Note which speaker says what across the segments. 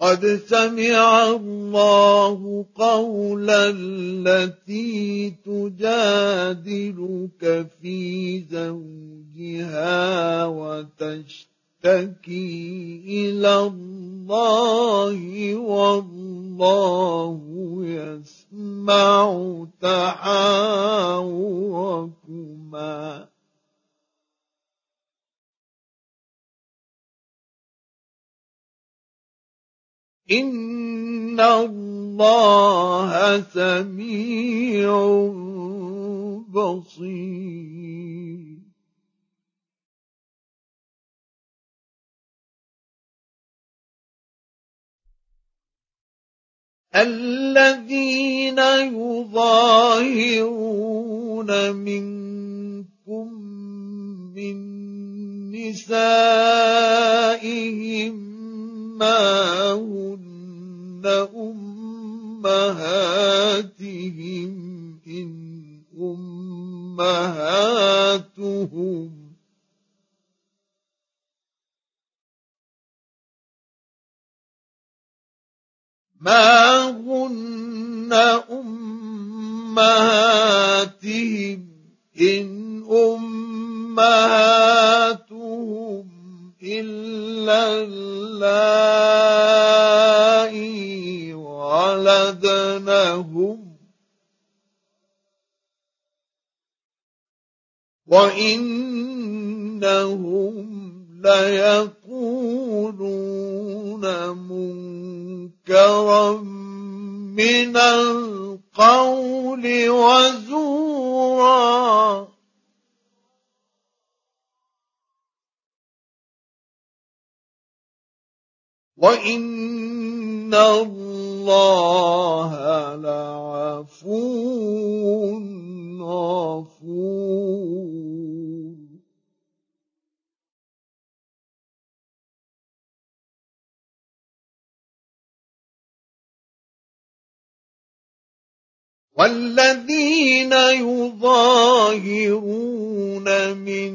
Speaker 1: قد سمع الله قول التي تجادلك في زوجها وتشتكي الى الله والله يسمع تحاوركما إن الله سميع بصير الذين يظاهرون منكم من نسائهم سماهن أمهاتهم إن أمهاتهم ما هن أمهاتهم إن وإنهم ليقولون منكرا من القول وزورا وإن الله لعفو غفور والذين يظاهرون من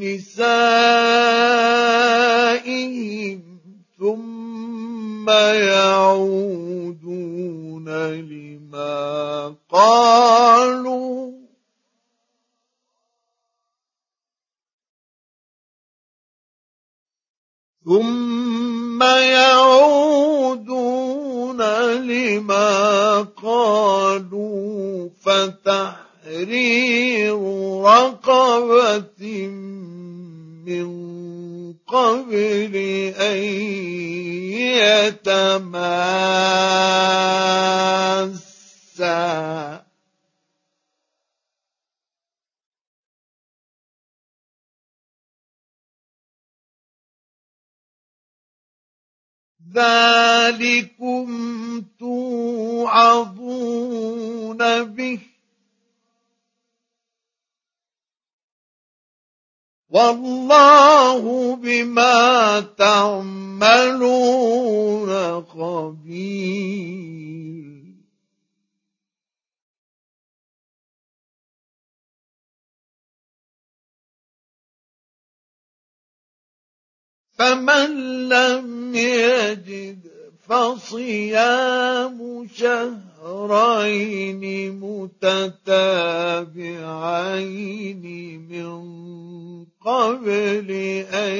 Speaker 1: نسائهم ثم يعودون لما قالوا ثم يعودون لما قالوا فتحرير رقبه من قبل أن يتماسا ذلكم توعظون به والله بما تعملون خبير فمن لم يجد فصيام شهرين متتابعين من قبل أن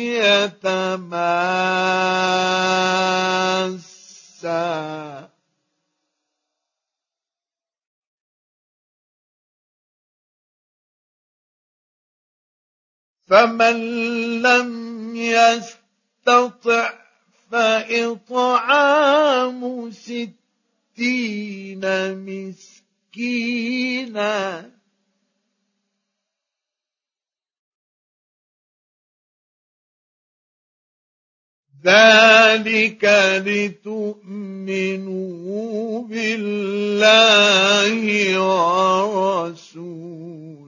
Speaker 1: يتماسا فمن لم يستطع فإطعام ستين مسكينا ذلك لتؤمنوا بالله ورسوله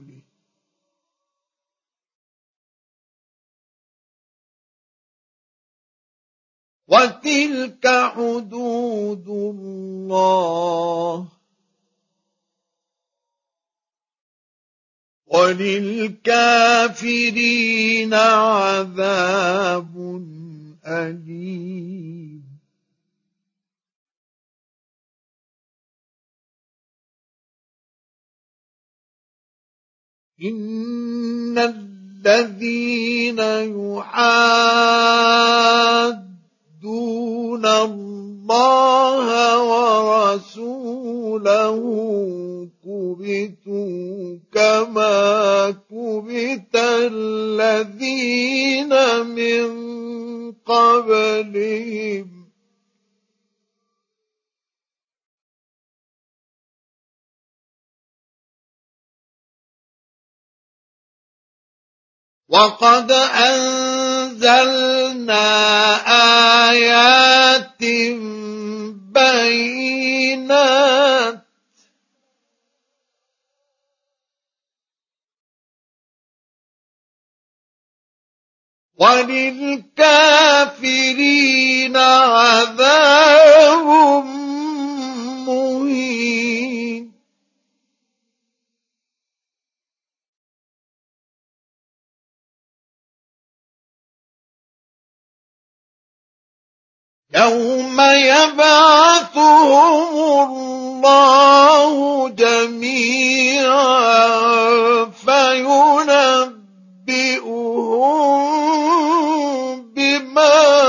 Speaker 1: وتلك حدود الله وللكافرين عذاب أليم إن الذين يحاد دون الله ورسوله كبتوا كما كبت الذين من قبلهم وقد أنزلنا آيات بينات وللكافرين عذاب يوم يبعثهم الله جميعا فينبئهم بما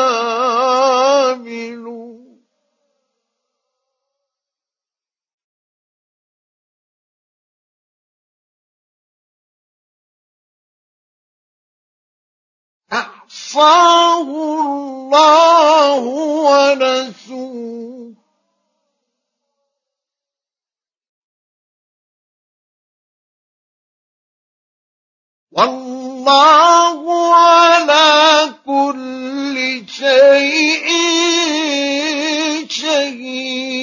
Speaker 1: أحصاه الله ونسوه والله على كل شيء شهيد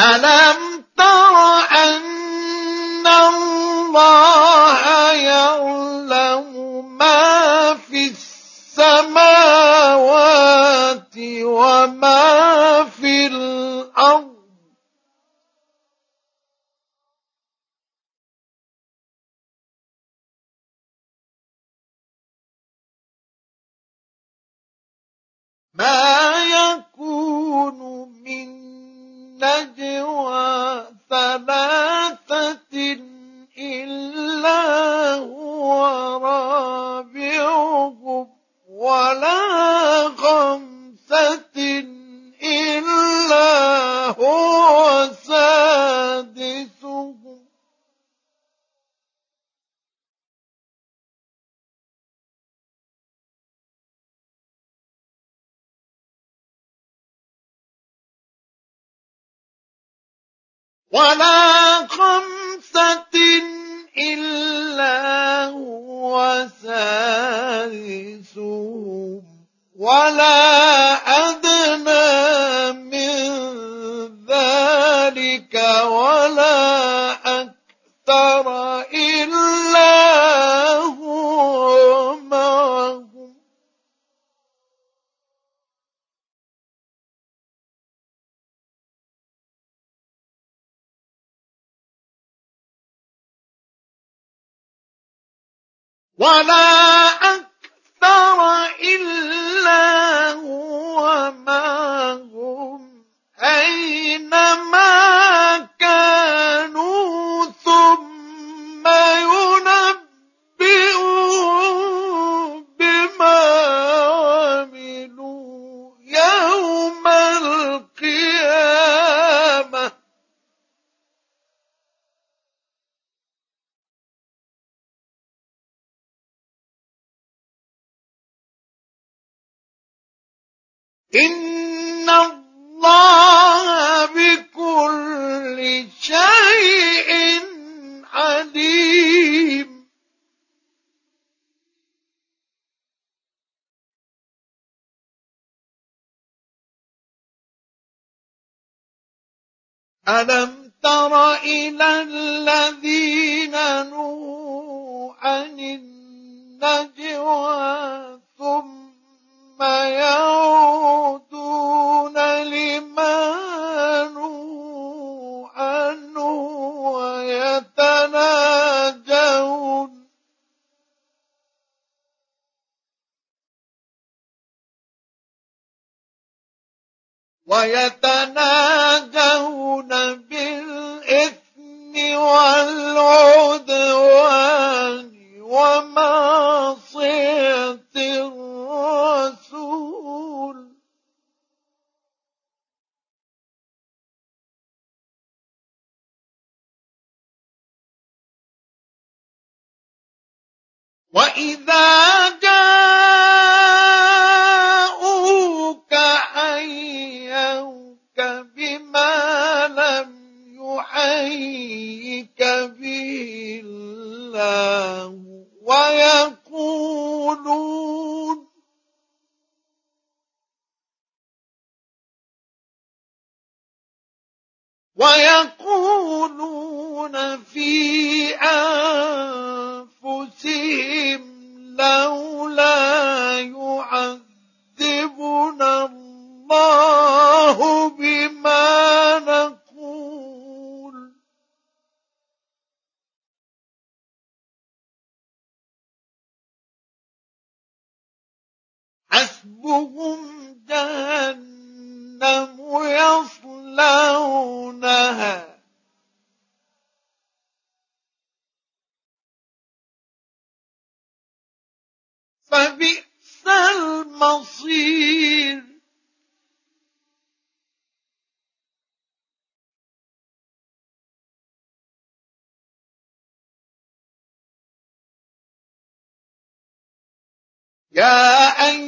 Speaker 1: ألم تر أن الله يعلم ما في السماوات وما في الأرض ما ولا خمسة إلا هو سادسهم ولا أدنى ولا إن الله بكل شيء عليم ألم تر إلى الذين نهوا عن النجوى ثم يوم ويتناجون بالإثم والعدوان ومعصية الرسول وإذا ويقولون في أن يا أن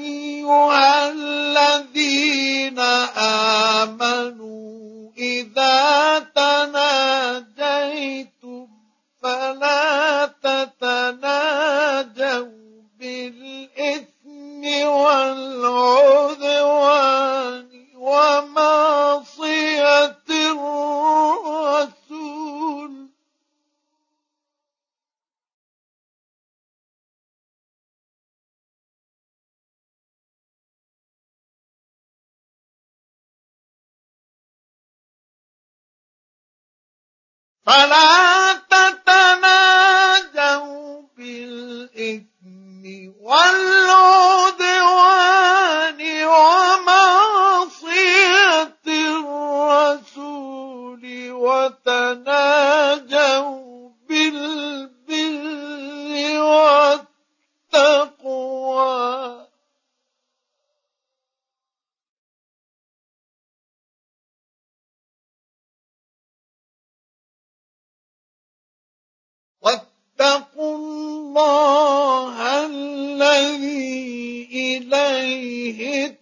Speaker 1: وإليه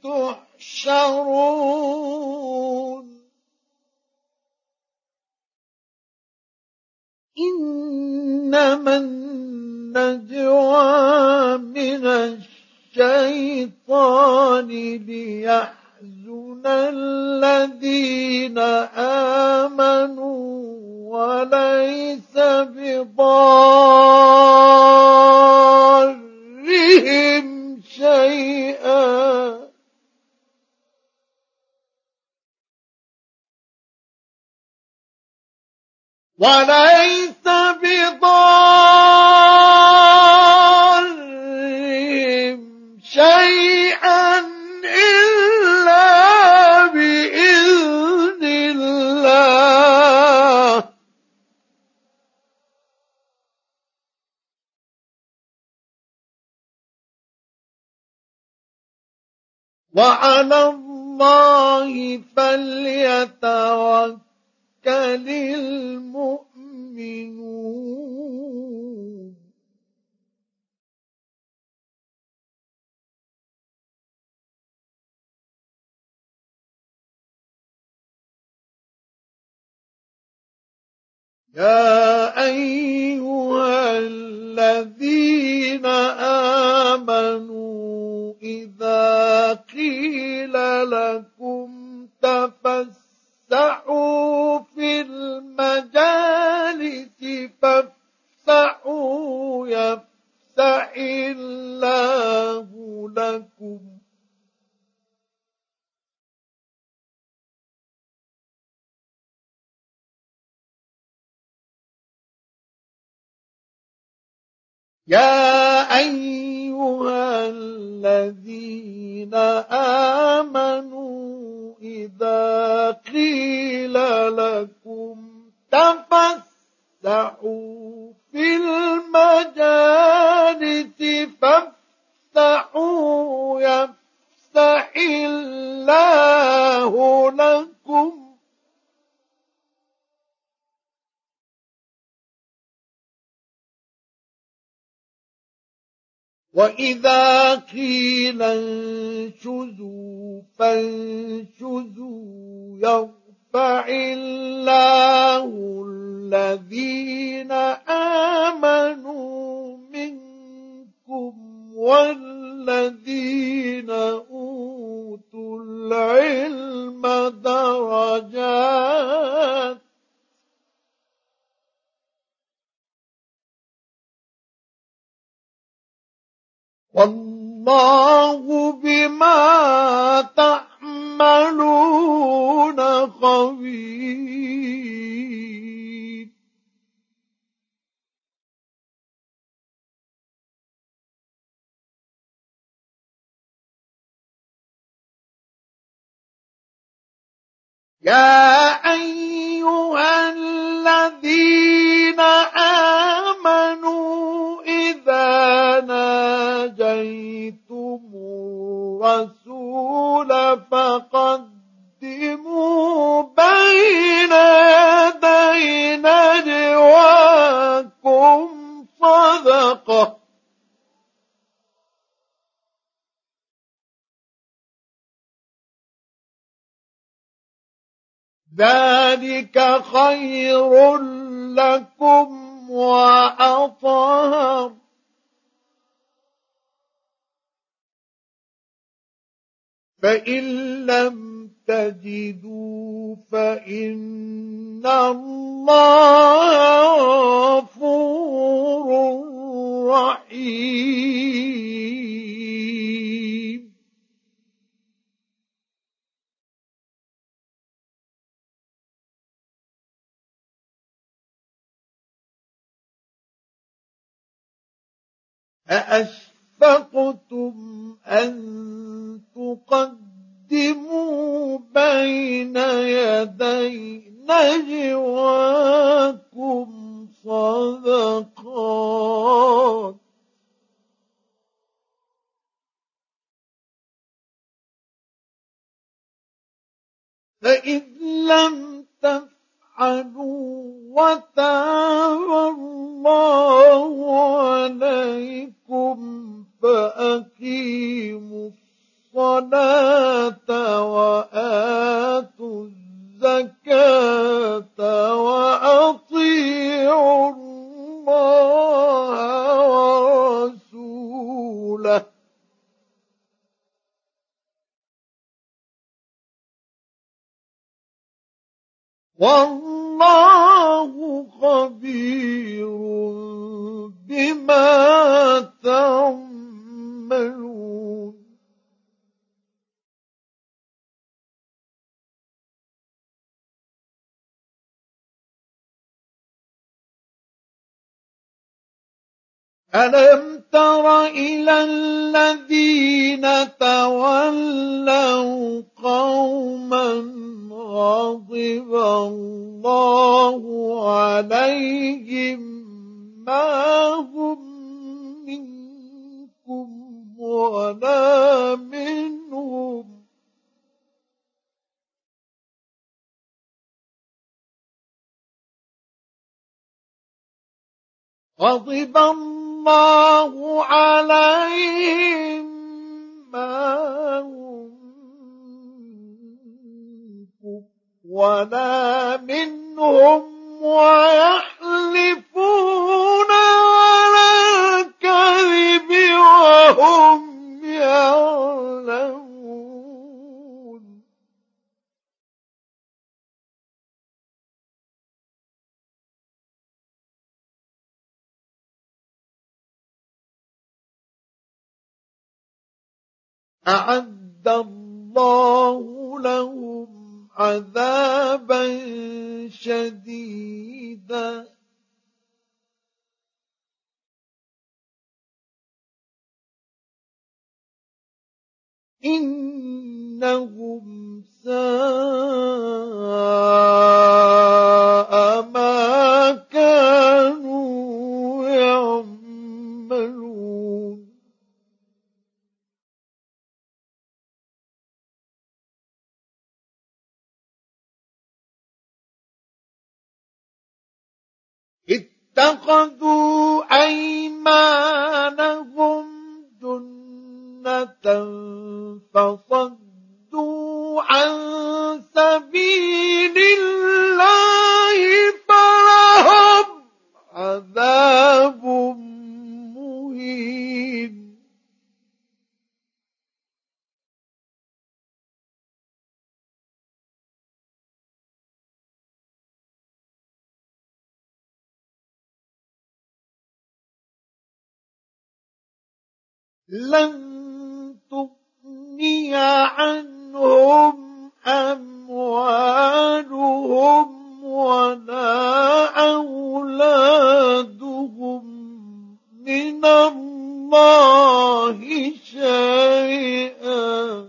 Speaker 1: تحشرون إنما النجوى من الشيطان ليحزن الذين آمنوا وليس بضارهم وليس بضارهم شيئا إلا بإذن الله وعلى الله فليتوكل للمؤمنون المؤمنون يا أيها الذين تفسحوا في المجالس فافتحوا يفسح الله لكم وإذا قيل انشزوا فانشزوا يوم الله الذين آمنوا منكم والذين أوتوا العلم درجات والله بما تعملون تعملون خبير يا فقدموا بين يدي نجواكم صدقة ذلك خير لكم وأطهر فإن لم تجدوا فإن الله غفور رحيم أأشفقتم أن قدموا بين يدي نجواكم صدقات فإذ لم تفعلوا وتاب الله عليكم فأقيموا الصلاة وآتوا الزكاة وأطيعوا الله ورسوله والله ألم تر إلى الذين تولوا قوما غضب الله عليهم ما هم منكم ولا منهم غضب الله الله عليهم ما هم ولا منهم ويحلفون على الكذب وهم أعد الله لهم عذابا شديدا إنهم ساء ما اتخذوا أيمانهم جنة فصدوا عن سبيل الله لن تغني عنهم أموالهم ولا أولادهم من الله شيئا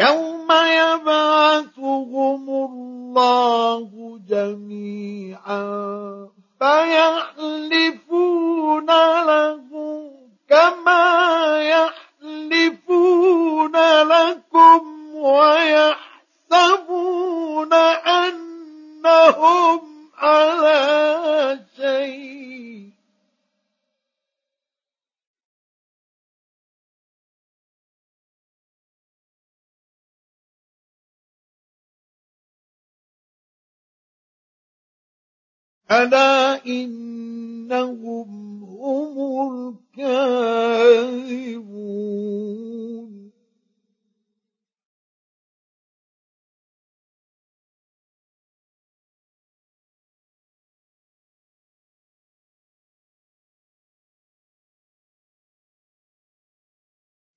Speaker 1: يوم يبعثهم الله جميعا فيحلفون له كما يحلفون لكم ويحسبون أنهم على ألا إنهم هم الكاذبون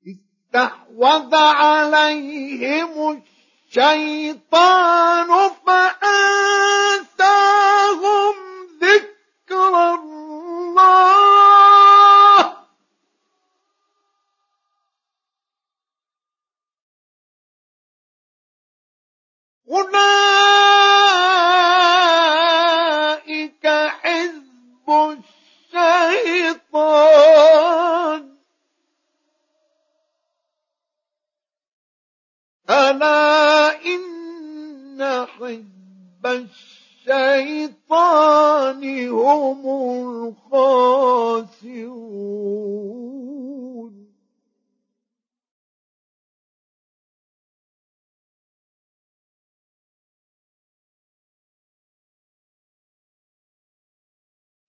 Speaker 1: استحوذ عليهم الشيطان فأنساهم ذكر الله أولئك ألا إن حب الشيطان هم الخاسرون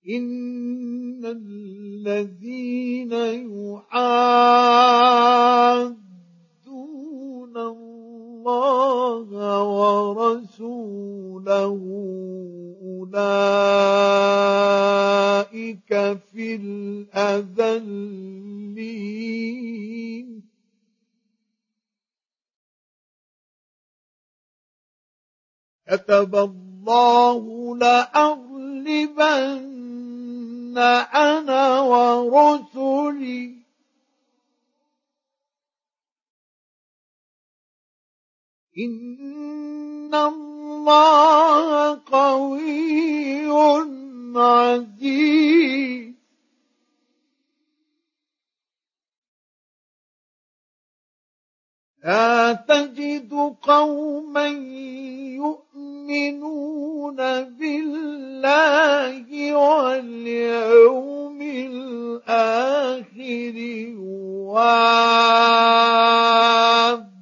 Speaker 1: إن الذين يحاد أن الله ورسوله أولئك في الأذلين كتب الله لأغلبن أنا ورسلي إن الله قوي عزيز لا تجد قوما يؤمنون بالله واليوم الآخر وآخر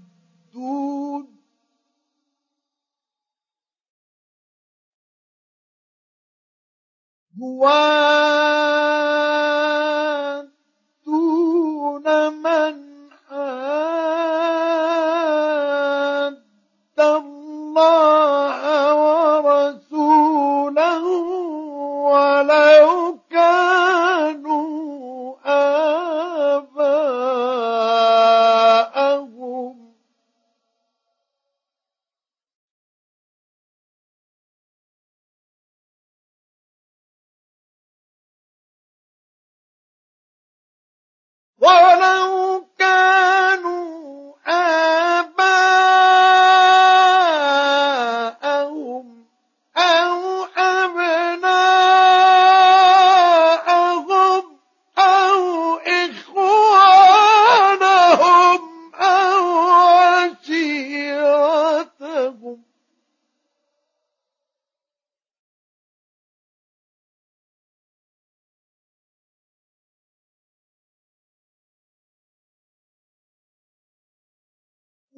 Speaker 1: Wow.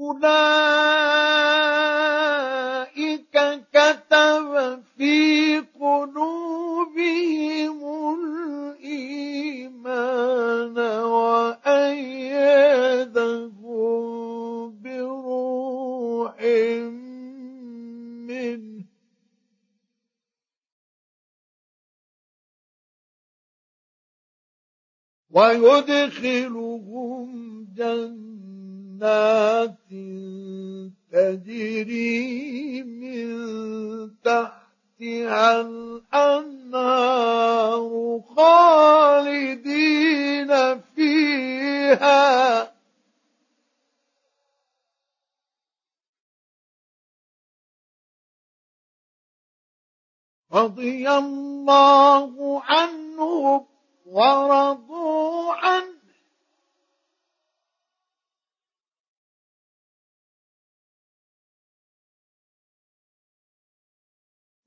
Speaker 1: أولئك كتب في قلوبهم الإيمان وأيدهم بروح منه ويدخلهم جنة جنات تجري من تحتها الأنهار خالدين فيها رضي الله عنه ورضوا عنه